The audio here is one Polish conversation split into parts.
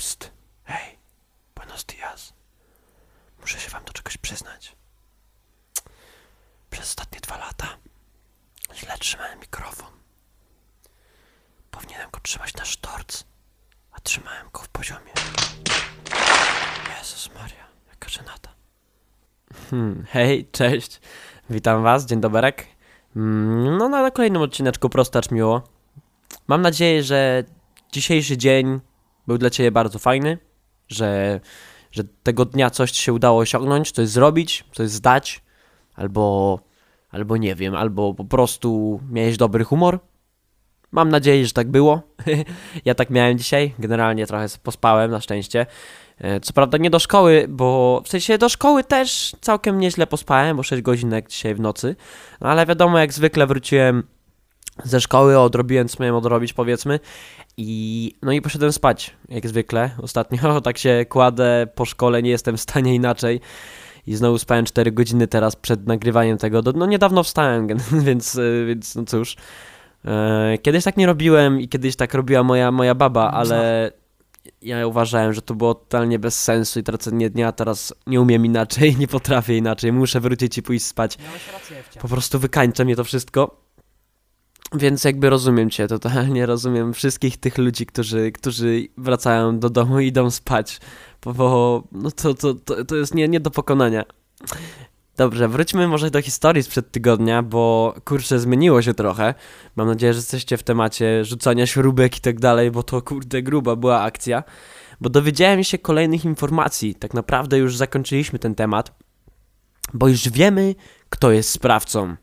Psst. Hej, buenos dias. Muszę się wam do czegoś przyznać. Przez ostatnie dwa lata źle trzymałem mikrofon. Powinienem go trzymać na sztorc, a trzymałem go w poziomie. Jezus Maria, jaka żenada. Hmm, hej, cześć. Witam was, dzień doberek. Mm, No, na kolejnym odcineczku Prostacz Miło. Mam nadzieję, że dzisiejszy dzień był dla ciebie bardzo fajny, że, że tego dnia coś ci się udało osiągnąć, coś zrobić, coś zdać, albo, albo nie wiem, albo po prostu miałeś dobry humor. Mam nadzieję, że tak było. ja tak miałem dzisiaj. Generalnie trochę pospałem, na szczęście. E, Co prawda nie do szkoły, bo w sensie do szkoły też całkiem nieźle pospałem, bo 6 godzinek dzisiaj w nocy. No ale wiadomo, jak zwykle wróciłem ze szkoły, odrobiłem co miałem odrobić, powiedzmy. I no i poszedłem spać, jak zwykle. Ostatnio tak się kładę po szkole, nie jestem w stanie inaczej. I znowu spałem 4 godziny teraz przed nagrywaniem tego. No niedawno wstałem, więc, y, więc no cóż. E, Kiedyś tak nie robiłem i kiedyś tak robiła moja, moja baba, ale ja uważałem, że to było totalnie bez sensu i tracenie dnia, teraz nie umiem inaczej, nie potrafię inaczej, muszę wrócić i pójść spać. Po prostu wykańcza mnie to wszystko. Więc jakby rozumiem cię, totalnie rozumiem wszystkich tych ludzi, którzy, którzy wracają do domu i idą spać, bo, no to, to, to, to jest nie, nie do pokonania. Dobrze, wróćmy może do historii sprzed tygodnia, bo kurczę, zmieniło się trochę. Mam nadzieję, że jesteście w temacie rzucania śrubek i tak dalej, bo to kurde gruba była akcja. Bo dowiedziałem się kolejnych informacji. Tak naprawdę już zakończyliśmy ten temat, bo już wiemy, kto jest sprawcą.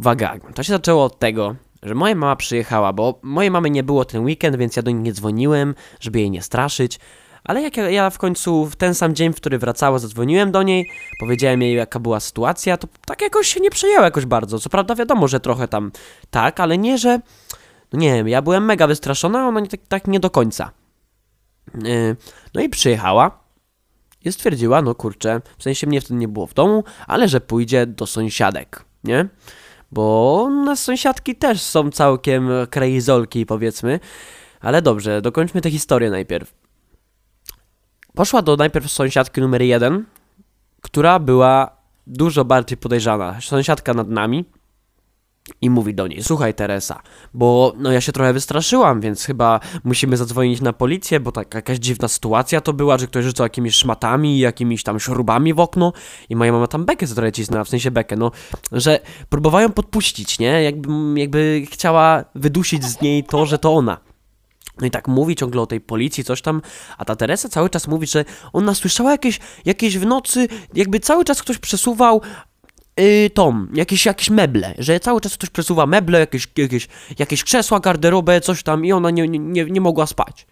Uwaga, to się zaczęło od tego, że moja mama przyjechała, bo mojej mamy nie było ten weekend, więc ja do niej nie dzwoniłem, żeby jej nie straszyć. Ale jak ja, w końcu w ten sam dzień, w który wracała, zadzwoniłem do niej, powiedziałem jej jaka była sytuacja, to tak jakoś się nie przejęła jakoś bardzo. Co prawda wiadomo, że trochę tam tak, ale nie, że... No nie wiem, ja byłem mega wystraszona, a ona nie, tak, tak nie do końca. Yy, no i przyjechała i stwierdziła, no kurczę, w sensie mnie wtedy nie było w domu, ale że pójdzie do sąsiadek, nie? Bo nas sąsiadki też są całkiem krejzolki, powiedzmy. Ale dobrze, dokończmy tę historię najpierw. Poszła do najpierw sąsiadki numer jeden, która była dużo bardziej podejrzana. Sąsiadka nad nami i mówi do niej: Słuchaj, Teresa, bo no ja się trochę wystraszyłam, więc chyba musimy zadzwonić na policję, bo tak jakaś dziwna sytuacja to była, że ktoś rzucał jakimiś szmatami, jakimiś tam śrubami w okno i moja mama tam bekę trochę cisnęła, w sensie bekę, no, że próbowają podpuścić, nie? Jakby, jakby chciała wydusić z niej to, że to ona. No i tak mówi ciągle o tej policji, coś tam, a ta Teresa cały czas mówi, że ona słyszała jakieś, jakieś w nocy, jakby cały czas ktoś przesuwał yy, tom, jakieś, jakieś meble, że cały czas ktoś przesuwa meble, jakieś, jakieś, jakieś krzesła, garderobę, coś tam i ona nie, nie, nie, mogła spać.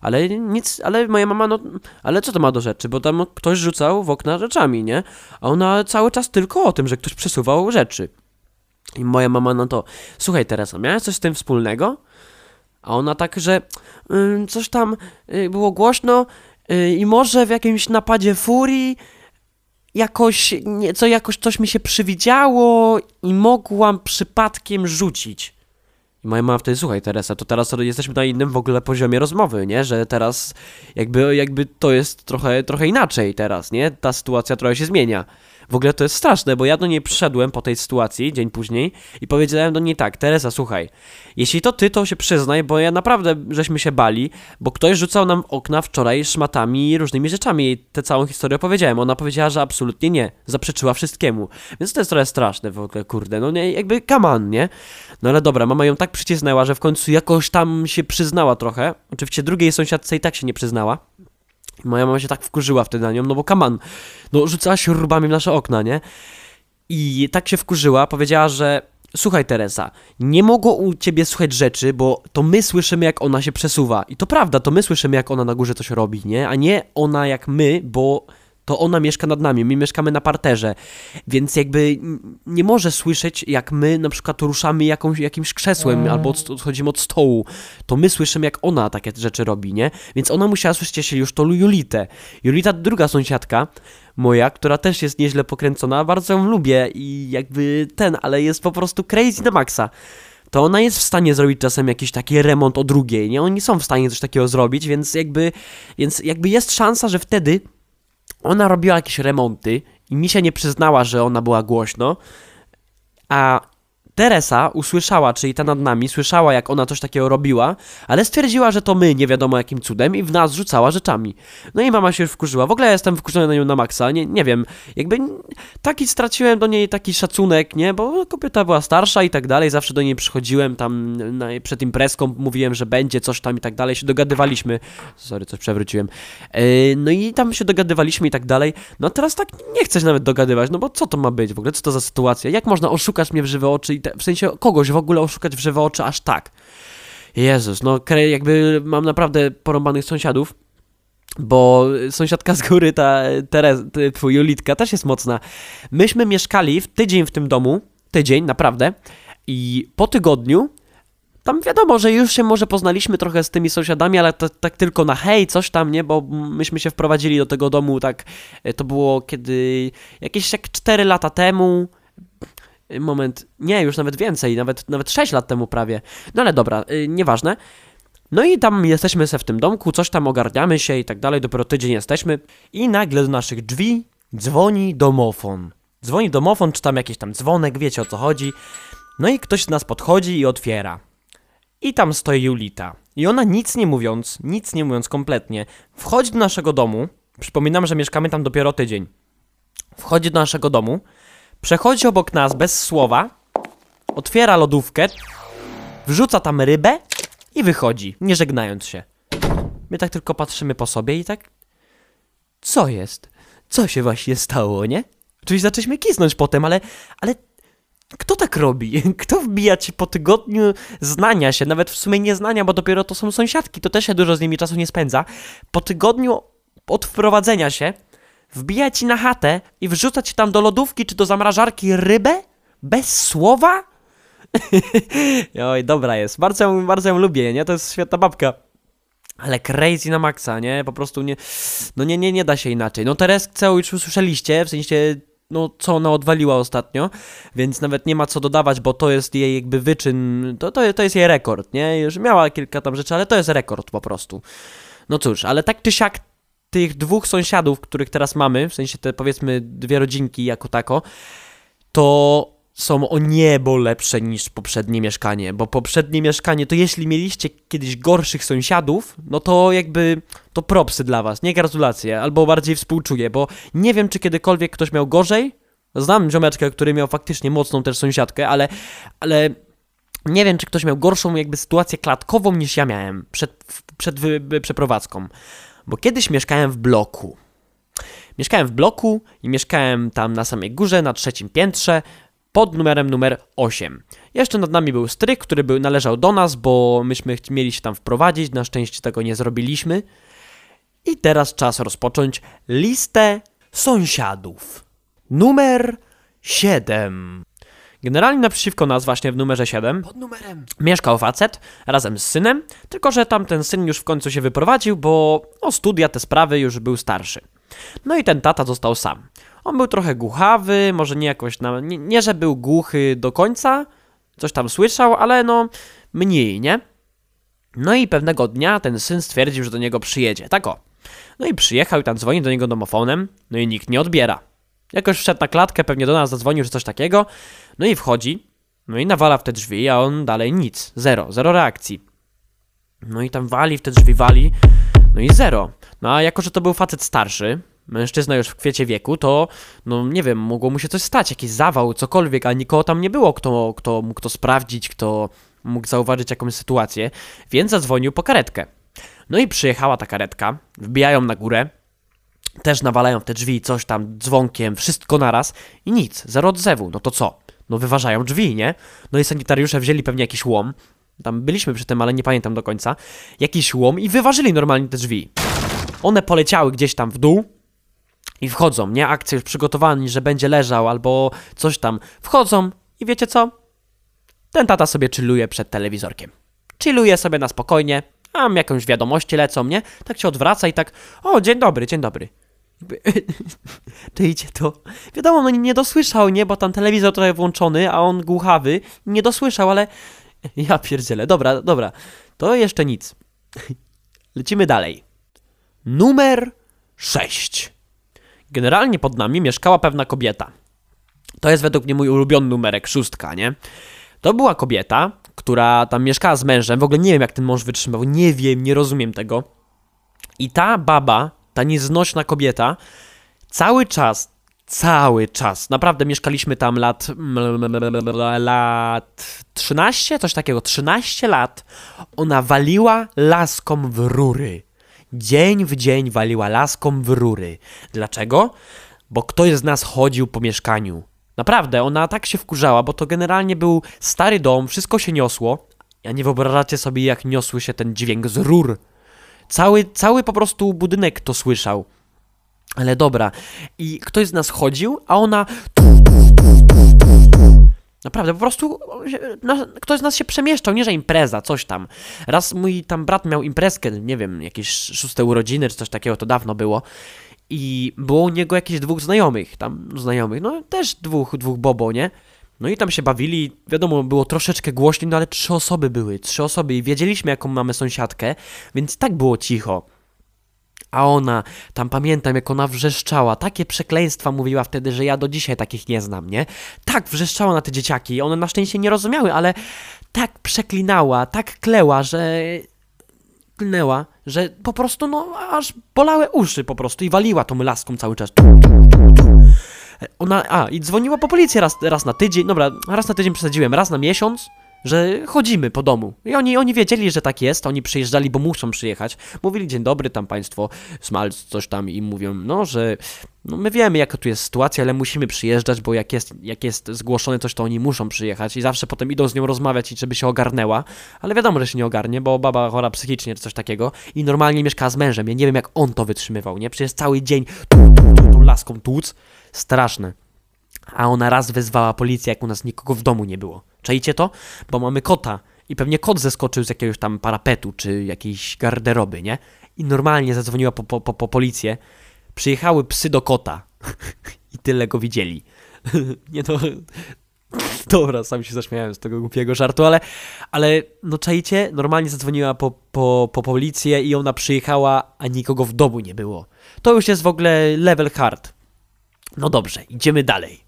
Ale nic, ale moja mama, no, ale co to ma do rzeczy, bo tam ktoś rzucał w okna rzeczami, nie? A ona cały czas tylko o tym, że ktoś przesuwał rzeczy. I moja mama, no to, słuchaj Teresa, miałeś coś z tym wspólnego? A ona tak, że y, coś tam y, było głośno y, i może w jakimś napadzie furii jakoś, nie, co jakoś coś mi się przywidziało i mogłam przypadkiem rzucić. I moja mama wtedy, słuchaj Teresa, to teraz jesteśmy na innym w ogóle poziomie rozmowy, nie? Że teraz jakby, jakby to jest trochę, trochę inaczej teraz, nie? Ta sytuacja trochę się zmienia. W ogóle to jest straszne, bo ja do niej przyszedłem po tej sytuacji dzień później i powiedziałem do niej tak, Teresa, słuchaj, jeśli to ty, to się przyznaj, bo ja naprawdę żeśmy się bali, bo ktoś rzucał nam okna wczoraj szmatami i różnymi rzeczami. Jej tę całą historię opowiedziałem. Ona powiedziała, że absolutnie nie. Zaprzeczyła wszystkiemu. Więc to jest trochę straszne w ogóle, kurde. No nie, jakby kaman, nie? No ale dobra, mama ją tak przycisnęła, że w końcu jakoś tam się przyznała trochę. Oczywiście drugiej sąsiadce i tak się nie przyznała. Moja mama się tak wkurzyła wtedy na nią, no bo kaman, no rzucała śrubami w nasze okna, nie? I tak się wkurzyła, powiedziała, że słuchaj Teresa, nie mogło u ciebie słuchać rzeczy, bo to my słyszymy jak ona się przesuwa. I to prawda, to my słyszymy jak ona na górze coś robi, nie? A nie ona jak my, bo to ona mieszka nad nami, my mieszkamy na parterze, więc jakby nie może słyszeć, jak my na przykład ruszamy jakąś, jakimś krzesłem albo od, odchodzimy od stołu. To my słyszymy, jak ona takie rzeczy robi, nie? Więc ona musiała słyszeć jeśli już to Julitę. Julita, druga sąsiadka moja, która też jest nieźle pokręcona, bardzo ją lubię i jakby ten, ale jest po prostu crazy na maksa. to ona jest w stanie zrobić czasem jakiś taki remont o drugiej, nie? Oni są w stanie coś takiego zrobić, więc jakby, więc jakby jest szansa, że wtedy ona robiła jakieś remonty i mi się nie przyznała, że ona była głośno, a Teresa usłyszała, czyli ta nad nami, słyszała jak ona coś takiego robiła, ale stwierdziła, że to my, nie wiadomo jakim cudem i w nas rzucała rzeczami. No i mama się wkurzyła. W ogóle ja jestem wkurzony na nią na maksa, nie, nie wiem, jakby taki straciłem do niej taki szacunek, nie, bo kobieta była starsza i tak dalej, zawsze do niej przychodziłem tam na, przed imprezką, mówiłem, że będzie coś tam i tak dalej, się dogadywaliśmy, sorry, coś przewróciłem, yy, no i tam się dogadywaliśmy i tak dalej, no a teraz tak nie chcesz nawet dogadywać, no bo co to ma być w ogóle, co to za sytuacja, jak można oszukać mnie w żywe oczy i w sensie kogoś w ogóle oszukać w żywe oczy aż tak. Jezus, no jakby mam naprawdę porąbanych sąsiadów, bo sąsiadka z góry, ta Terez, twój Julitka też jest mocna. Myśmy mieszkali w tydzień w tym domu, tydzień, naprawdę, i po tygodniu tam wiadomo, że już się może poznaliśmy trochę z tymi sąsiadami, ale tak tylko na hej, coś tam, nie? Bo myśmy się wprowadzili do tego domu tak, to było kiedy, jakieś jak 4 lata temu, moment, nie, już nawet więcej, nawet, nawet 6 lat temu prawie. No ale dobra, yy, nieważne. No i tam jesteśmy se w tym domku, coś tam ogarniamy się i tak dalej, dopiero tydzień jesteśmy i nagle do naszych drzwi dzwoni domofon. Dzwoni domofon, czy tam jakiś tam dzwonek, wiecie o co chodzi. No i ktoś z nas podchodzi i otwiera. I tam stoi Julita. I ona nic nie mówiąc, nic nie mówiąc kompletnie, wchodzi do naszego domu. Przypominam, że mieszkamy tam dopiero tydzień. Wchodzi do naszego domu, Przechodzi obok nas bez słowa, otwiera lodówkę, wrzuca tam rybę i wychodzi, nie żegnając się. My tak tylko patrzymy po sobie i tak. Co jest? Co się właśnie stało, nie? Oczywiście zaczęliśmy kisnąć potem, ale. ale kto tak robi? Kto wbija ci po tygodniu znania się, nawet w sumie nie znania, bo dopiero to są sąsiadki, to też się dużo z nimi czasu nie spędza. Po tygodniu od wprowadzenia się wbija ci na chatę i wrzuca ci tam do lodówki czy do zamrażarki rybę? Bez słowa? Oj, dobra jest. Bardzo bardzo ją lubię, nie? To jest świetna babka. Ale crazy na maksa, nie? Po prostu nie... No nie, nie, nie da się inaczej. No Tereskę już usłyszeliście, w sensie... No, co ona odwaliła ostatnio, więc nawet nie ma co dodawać, bo to jest jej jakby wyczyn, to, to, to jest jej rekord, nie? Już miała kilka tam rzeczy, ale to jest rekord po prostu. No cóż, ale tak czy siak tych dwóch sąsiadów, których teraz mamy, w sensie te powiedzmy dwie rodzinki jako tako, to są o niebo lepsze niż poprzednie mieszkanie, bo poprzednie mieszkanie, to jeśli mieliście kiedyś gorszych sąsiadów, no to jakby to propsy dla was, nie gratulacje, albo bardziej współczuję, bo nie wiem, czy kiedykolwiek ktoś miał gorzej. Znam ziomeczkę, który miał faktycznie mocną też sąsiadkę, ale, ale nie wiem, czy ktoś miał gorszą jakby sytuację klatkową niż ja miałem przed, przed przeprowadzką bo kiedyś mieszkałem w bloku. Mieszkałem w bloku i mieszkałem tam na samej górze, na trzecim piętrze, pod numerem numer 8. Jeszcze nad nami był stryk, który był, należał do nas, bo myśmy mieli się tam wprowadzić, na szczęście tego nie zrobiliśmy. I teraz czas rozpocząć listę sąsiadów. Numer 7. Generalnie naprzeciwko nas, właśnie w numerze 7, pod numerem, mieszkał facet razem z synem, tylko że tamten syn już w końcu się wyprowadził, bo o studia, te sprawy już był starszy. No i ten tata został sam. On był trochę głuchawy, może nie jakoś, na, nie, nie że był głuchy do końca, coś tam słyszał, ale no mniej, nie? No i pewnego dnia ten syn stwierdził, że do niego przyjedzie, tak o. No i przyjechał i tam dzwoni do niego domofonem, no i nikt nie odbiera. Jakoś wszedł na klatkę, pewnie do nas zadzwonił, że coś takiego. No i wchodzi, no i nawala w te drzwi, a on dalej nic. Zero, zero reakcji. No i tam wali w te drzwi, wali, no i zero. No a jako, że to był facet starszy, mężczyzna już w kwiecie wieku, to no nie wiem, mogło mu się coś stać, jakiś zawał, cokolwiek, a nikogo tam nie było, kto, kto mógł to sprawdzić, kto mógł zauważyć jakąś sytuację, więc zadzwonił po karetkę. No i przyjechała ta karetka, wbijają na górę, też nawalają w te drzwi coś tam dzwonkiem, wszystko naraz i nic, zero odzewu. No to co? No wyważają drzwi, nie? No i sanitariusze wzięli pewnie jakiś łom. Tam byliśmy przy tym, ale nie pamiętam do końca. Jakiś łom i wyważyli normalnie te drzwi. One poleciały gdzieś tam w dół i wchodzą, nie? Akcja już przygotowani, że będzie leżał albo coś tam. Wchodzą i wiecie co? Ten tata sobie chilluje przed telewizorkiem. Chilluje sobie na spokojnie, tam jakąś wiadomości lecą, nie? Tak się odwraca i tak, o, dzień dobry, dzień dobry. Czujcie to? Wiadomo, no nie dosłyszał, nie? Bo tam telewizor trochę włączony, a on głuchawy, nie dosłyszał, ale Ja pierdzielę. Dobra, dobra. To jeszcze nic. Lecimy dalej. Numer 6. Generalnie pod nami mieszkała pewna kobieta. To jest według mnie mój ulubiony numerek, szóstka, nie? To była kobieta, która tam mieszkała z mężem. W ogóle nie wiem, jak ten mąż wytrzymał. Nie wiem, nie rozumiem tego. I ta baba, ta nieznośna kobieta, cały czas, cały czas, naprawdę mieszkaliśmy tam lat, lat 13, coś takiego, 13 lat, ona waliła laską w rury. Dzień w dzień waliła laską w rury. Dlaczego? Bo ktoś z nas chodził po mieszkaniu. Naprawdę, ona tak się wkurzała, bo to generalnie był stary dom, wszystko się niosło. Ja nie wyobrażacie sobie, jak niosły się ten dźwięk z rur. Cały, cały po prostu budynek to słyszał. Ale dobra. I ktoś z nas chodził, a ona. Naprawdę, po prostu ktoś z nas się przemieszczał, nie że impreza, coś tam. Raz mój tam brat miał imprezkę, nie wiem, jakieś szóste urodziny czy coś takiego, to dawno było. I było u niego jakieś dwóch znajomych, tam znajomych, no też dwóch, dwóch bobo, nie? No i tam się bawili, wiadomo, było troszeczkę głośniej, no ale trzy osoby były, trzy osoby i wiedzieliśmy jaką mamy sąsiadkę, więc tak było cicho. A ona, tam pamiętam jak ona wrzeszczała, takie przekleństwa mówiła wtedy, że ja do dzisiaj takich nie znam, nie? Tak wrzeszczała na te dzieciaki, one na szczęście nie rozumiały, ale tak przeklinała, tak kleła, że klnęła, że po prostu no aż bolały uszy po prostu i waliła tą laską cały czas. Ona, a, i dzwoniła po policję raz, raz na tydzień, dobra, raz na tydzień przesadziłem, raz na miesiąc, że chodzimy po domu. I oni, oni wiedzieli, że tak jest, oni przyjeżdżali, bo muszą przyjechać. Mówili, dzień dobry, tam państwo, smalc, coś tam i mówią, no, że no, my wiemy, jaka tu jest sytuacja, ale musimy przyjeżdżać, bo jak jest, jak jest zgłoszone coś, to oni muszą przyjechać i zawsze potem idą z nią rozmawiać i żeby się ogarnęła, ale wiadomo, że się nie ogarnie, bo baba chora psychicznie czy coś takiego i normalnie mieszka z mężem. Ja nie wiem, jak on to wytrzymywał, nie? Przecież cały dzień tu, tu, tu, tą laską tłuc. Straszne. A ona raz wezwała policję, jak u nas nikogo w domu nie było. Czajcie to? Bo mamy kota i pewnie kot zeskoczył z jakiegoś tam parapetu czy jakiejś garderoby, nie? I normalnie zadzwoniła po, po, po, po policję. Przyjechały psy do kota i tyle go widzieli. nie to... Dobra, sam się zaśmiałem z tego głupiego żartu, ale, ale no czajcie, normalnie zadzwoniła po, po, po policję i ona przyjechała, a nikogo w domu nie było. To już jest w ogóle level hard. No dobrze, idziemy dalej.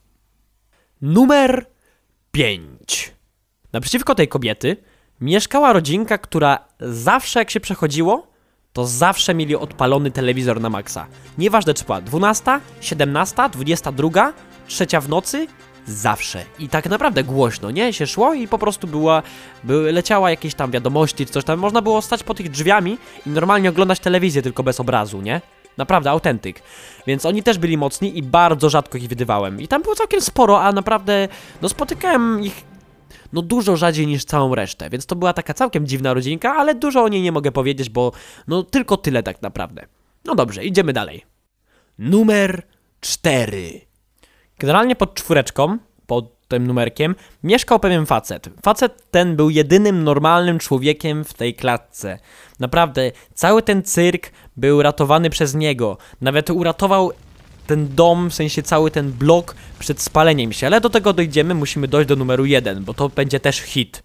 Numer 5. Naprzeciwko tej kobiety mieszkała rodzinka, która zawsze jak się przechodziło, to zawsze mieli odpalony telewizor na maksa. Nieważne czy była 12, 17, 22, trzecia w nocy, zawsze. I tak naprawdę głośno, nie? Się szło i po prostu była, były, leciała jakieś tam wiadomości czy coś tam. Można było stać po tych drzwiami i normalnie oglądać telewizję tylko bez obrazu, nie? Naprawdę, autentyk. Więc oni też byli mocni i bardzo rzadko ich widywałem. I tam było całkiem sporo, a naprawdę, no spotykałem ich no dużo rzadziej niż całą resztę, więc to była taka całkiem dziwna rodzinka, ale dużo o niej nie mogę powiedzieć, bo no tylko tyle tak naprawdę. No dobrze, idziemy dalej. Numer 4. Generalnie pod czwóreczką, pod tym numerkiem, mieszkał pewien facet. Facet ten był jedynym normalnym człowiekiem w tej klatce. Naprawdę, cały ten cyrk był ratowany przez niego. Nawet uratował ten dom, w sensie cały ten blok przed spaleniem się. Ale do tego dojdziemy, musimy dojść do numeru 1, bo to będzie też hit.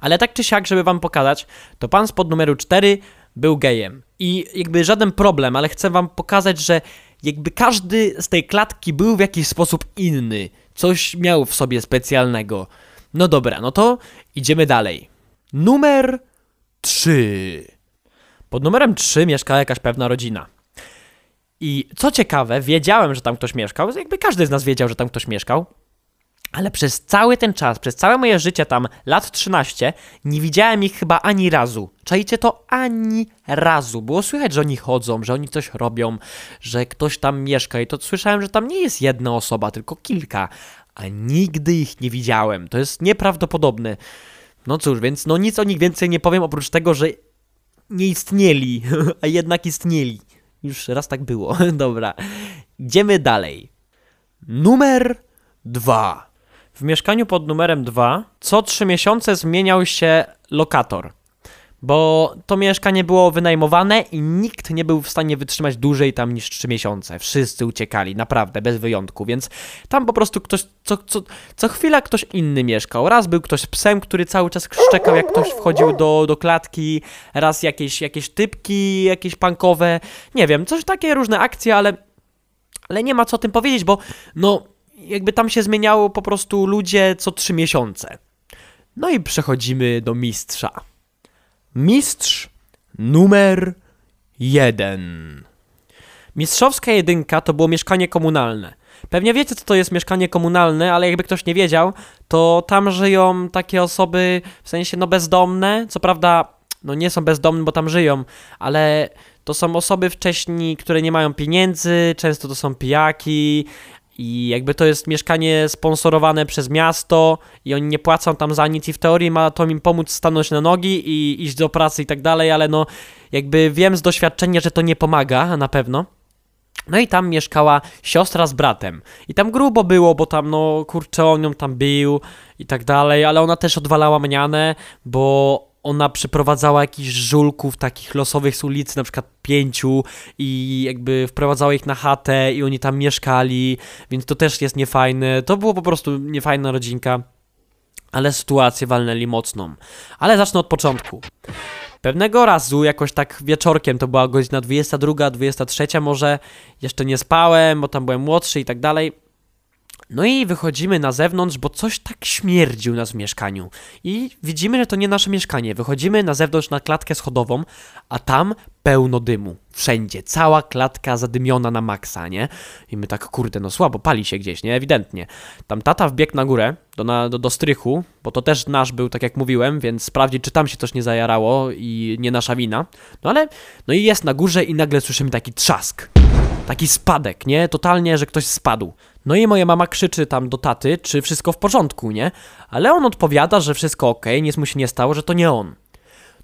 Ale tak czy siak, żeby wam pokazać, to pan spod numeru 4 był gejem. I jakby żaden problem, ale chcę wam pokazać, że jakby każdy z tej klatki był w jakiś sposób inny. Coś miał w sobie specjalnego. No dobra, no to idziemy dalej. Numer 3. Pod numerem 3 mieszkała jakaś pewna rodzina. I co ciekawe, wiedziałem, że tam ktoś mieszkał, jakby każdy z nas wiedział, że tam ktoś mieszkał, ale przez cały ten czas, przez całe moje życie tam, lat 13, nie widziałem ich chyba ani razu. Czajcie to ani razu. Było słychać, że oni chodzą, że oni coś robią, że ktoś tam mieszka i to słyszałem, że tam nie jest jedna osoba, tylko kilka, a nigdy ich nie widziałem. To jest nieprawdopodobne. No cóż, więc no nic o nich więcej nie powiem, oprócz tego, że nie istnieli, a jednak istnieli. Już raz tak było. Dobra. Idziemy dalej. Numer dwa. W mieszkaniu pod numerem 2 co trzy miesiące zmieniał się lokator. Bo to mieszkanie było wynajmowane i nikt nie był w stanie wytrzymać dłużej tam niż 3 miesiące. Wszyscy uciekali, naprawdę, bez wyjątku, więc tam po prostu ktoś, co, co, co chwila ktoś inny mieszkał. Raz był ktoś z psem, który cały czas szczekał, jak ktoś wchodził do, do klatki, raz jakieś, jakieś typki, jakieś punkowe, nie wiem, coś takie różne akcje, ale, ale nie ma co o tym powiedzieć, bo no, jakby tam się zmieniało po prostu ludzie co 3 miesiące. No i przechodzimy do mistrza. Mistrz numer jeden. Mistrzowska jedynka to było mieszkanie komunalne. Pewnie wiecie, co to jest mieszkanie komunalne, ale jakby ktoś nie wiedział, to tam żyją takie osoby, w sensie no bezdomne. Co prawda, no nie są bezdomne, bo tam żyją, ale to są osoby wcześniej, które nie mają pieniędzy, często to są pijaki, i jakby to jest mieszkanie sponsorowane przez miasto i oni nie płacą tam za nic i w teorii ma to im pomóc stanąć na nogi i iść do pracy i tak dalej, ale no jakby wiem z doświadczenia, że to nie pomaga na pewno. No i tam mieszkała siostra z bratem. I tam grubo było, bo tam, no, kurczę, on ją tam bił i tak dalej, ale ona też odwalała mnianę, bo ona przyprowadzała jakichś żulków takich losowych z ulicy, na przykład pięciu i jakby wprowadzała ich na chatę i oni tam mieszkali, więc to też jest niefajne. To było po prostu niefajna rodzinka, ale sytuację walnęli mocną. Ale zacznę od początku. Pewnego razu, jakoś tak wieczorkiem, to była godzina 22, 23 może, jeszcze nie spałem, bo tam byłem młodszy i tak dalej. No i wychodzimy na zewnątrz, bo coś tak śmierdzi u nas w mieszkaniu. I widzimy, że to nie nasze mieszkanie. Wychodzimy na zewnątrz na klatkę schodową, a tam pełno dymu. Wszędzie. Cała klatka zadymiona na maksa, nie? I my tak, kurde, no słabo, pali się gdzieś, nie? Ewidentnie. Tam tata wbiegł na górę, do, na, do, do strychu, bo to też nasz był, tak jak mówiłem, więc sprawdzić, czy tam się coś nie zajarało i nie nasza wina. No ale, no i jest na górze i nagle słyszymy taki trzask. Taki spadek, nie? Totalnie, że ktoś spadł. No i moja mama krzyczy tam do taty, czy wszystko w porządku, nie? Ale on odpowiada, że wszystko ok, nic mu się nie stało, że to nie on.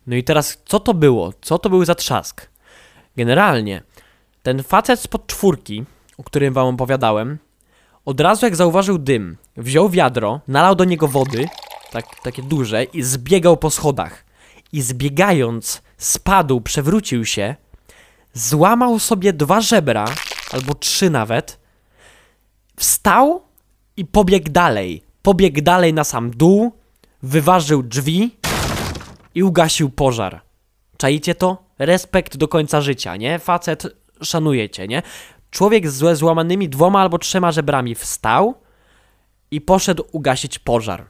No i teraz, co to było? Co to był za trzask? Generalnie, ten facet spod czwórki, o którym wam opowiadałem, od razu jak zauważył dym, wziął wiadro, nalał do niego wody, tak, takie duże, i zbiegał po schodach. I zbiegając, spadł, przewrócił się, złamał sobie dwa żebra, albo trzy nawet, wstał i pobiegł dalej. Pobiegł dalej na sam dół, wyważył drzwi i ugasił pożar. Czajcie to? Respekt do końca życia, nie? Facet szanujecie, nie? Człowiek z złamanymi dwoma albo trzema żebrami wstał i poszedł ugasić pożar.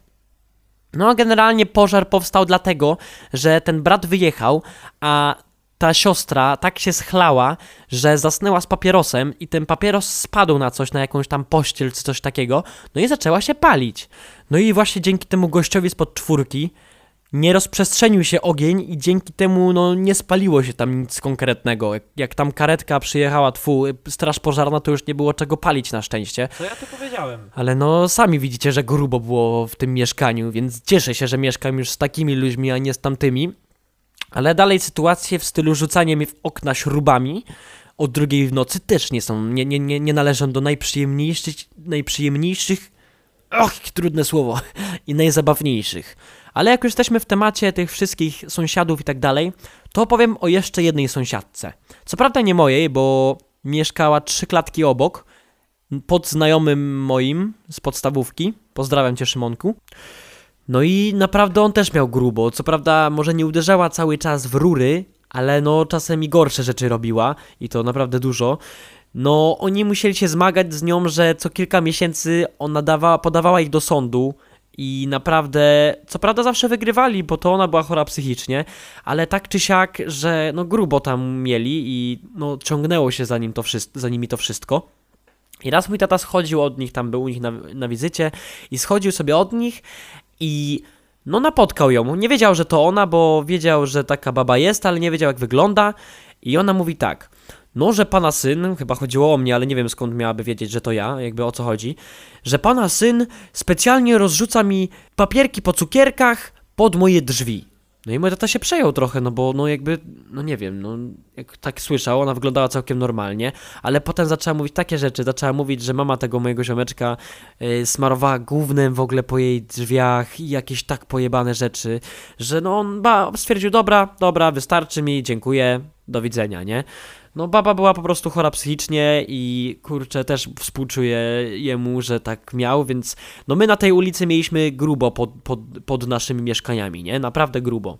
No, generalnie pożar powstał dlatego, że ten brat wyjechał, a ta siostra tak się schlała, że zasnęła z papierosem i ten papieros spadł na coś, na jakąś tam pościel czy coś takiego, no i zaczęła się palić. No i właśnie dzięki temu gościowi spod czwórki nie rozprzestrzenił się ogień i dzięki temu no nie spaliło się tam nic konkretnego. Jak, jak tam karetka przyjechała, tfu, straż pożarna, to już nie było czego palić na szczęście. Co ja tu powiedziałem? Ale no sami widzicie, że grubo było w tym mieszkaniu, więc cieszę się, że mieszkam już z takimi ludźmi, a nie z tamtymi. Ale dalej sytuacje w stylu rzucania mnie w okna śrubami o drugiej w nocy też nie są, nie, nie, nie, nie należą do najprzyjemniejszych, najprzyjemniejszych, och, trudne słowo, i najzabawniejszych. Ale jak już jesteśmy w temacie tych wszystkich sąsiadów i tak dalej, to opowiem o jeszcze jednej sąsiadce. Co prawda nie mojej, bo mieszkała trzy klatki obok, pod znajomym moim z podstawówki. Pozdrawiam cię, Szymonku. No i naprawdę on też miał grubo. Co prawda, może nie uderzała cały czas w rury, ale no czasem i gorsze rzeczy robiła i to naprawdę dużo. No, oni musieli się zmagać z nią, że co kilka miesięcy ona dawa, podawała ich do sądu i naprawdę, co prawda zawsze wygrywali, bo to ona była chora psychicznie, ale tak czy siak, że no grubo tam mieli i no ciągnęło się za, nim to za nimi to wszystko. I raz mój tata schodził od nich, tam był u nich na, na wizycie i schodził sobie od nich i no napotkał ją. Nie wiedział, że to ona, bo wiedział, że taka baba jest, ale nie wiedział jak wygląda. I ona mówi tak. No, że pana syn, chyba chodziło o mnie, ale nie wiem skąd miałaby wiedzieć, że to ja, jakby o co chodzi, że pana syn specjalnie rozrzuca mi papierki po cukierkach pod moje drzwi. No i mój tata się przejął trochę, no bo no jakby, no nie wiem, no jak tak słyszał, ona wyglądała całkiem normalnie, ale potem zaczęła mówić takie rzeczy, zaczęła mówić, że mama tego mojego ziomeczka y, smarowała gównem w ogóle po jej drzwiach i jakieś tak pojebane rzeczy, że no on ba, stwierdził, dobra, dobra, wystarczy mi, dziękuję, do widzenia, nie? No baba była po prostu chora psychicznie i kurczę, też współczuję jemu, że tak miał, więc no my na tej ulicy mieliśmy grubo pod, pod, pod naszymi mieszkaniami, nie? Naprawdę grubo.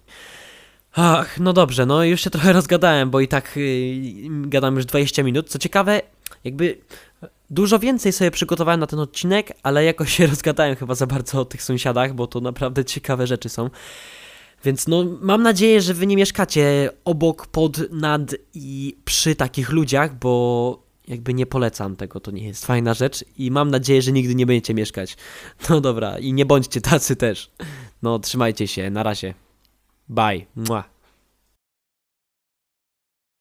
Ach, no dobrze, no już się trochę rozgadałem, bo i tak yy, gadam już 20 minut. Co ciekawe, jakby dużo więcej sobie przygotowałem na ten odcinek, ale jakoś się rozgadałem chyba za bardzo o tych sąsiadach, bo to naprawdę ciekawe rzeczy są. Więc no, mam nadzieję, że wy nie mieszkacie obok, pod, nad i przy takich ludziach, bo jakby nie polecam tego, to nie jest fajna rzecz i mam nadzieję, że nigdy nie będziecie mieszkać. No dobra, i nie bądźcie tacy też. No, trzymajcie się, na razie. Bye. Mua.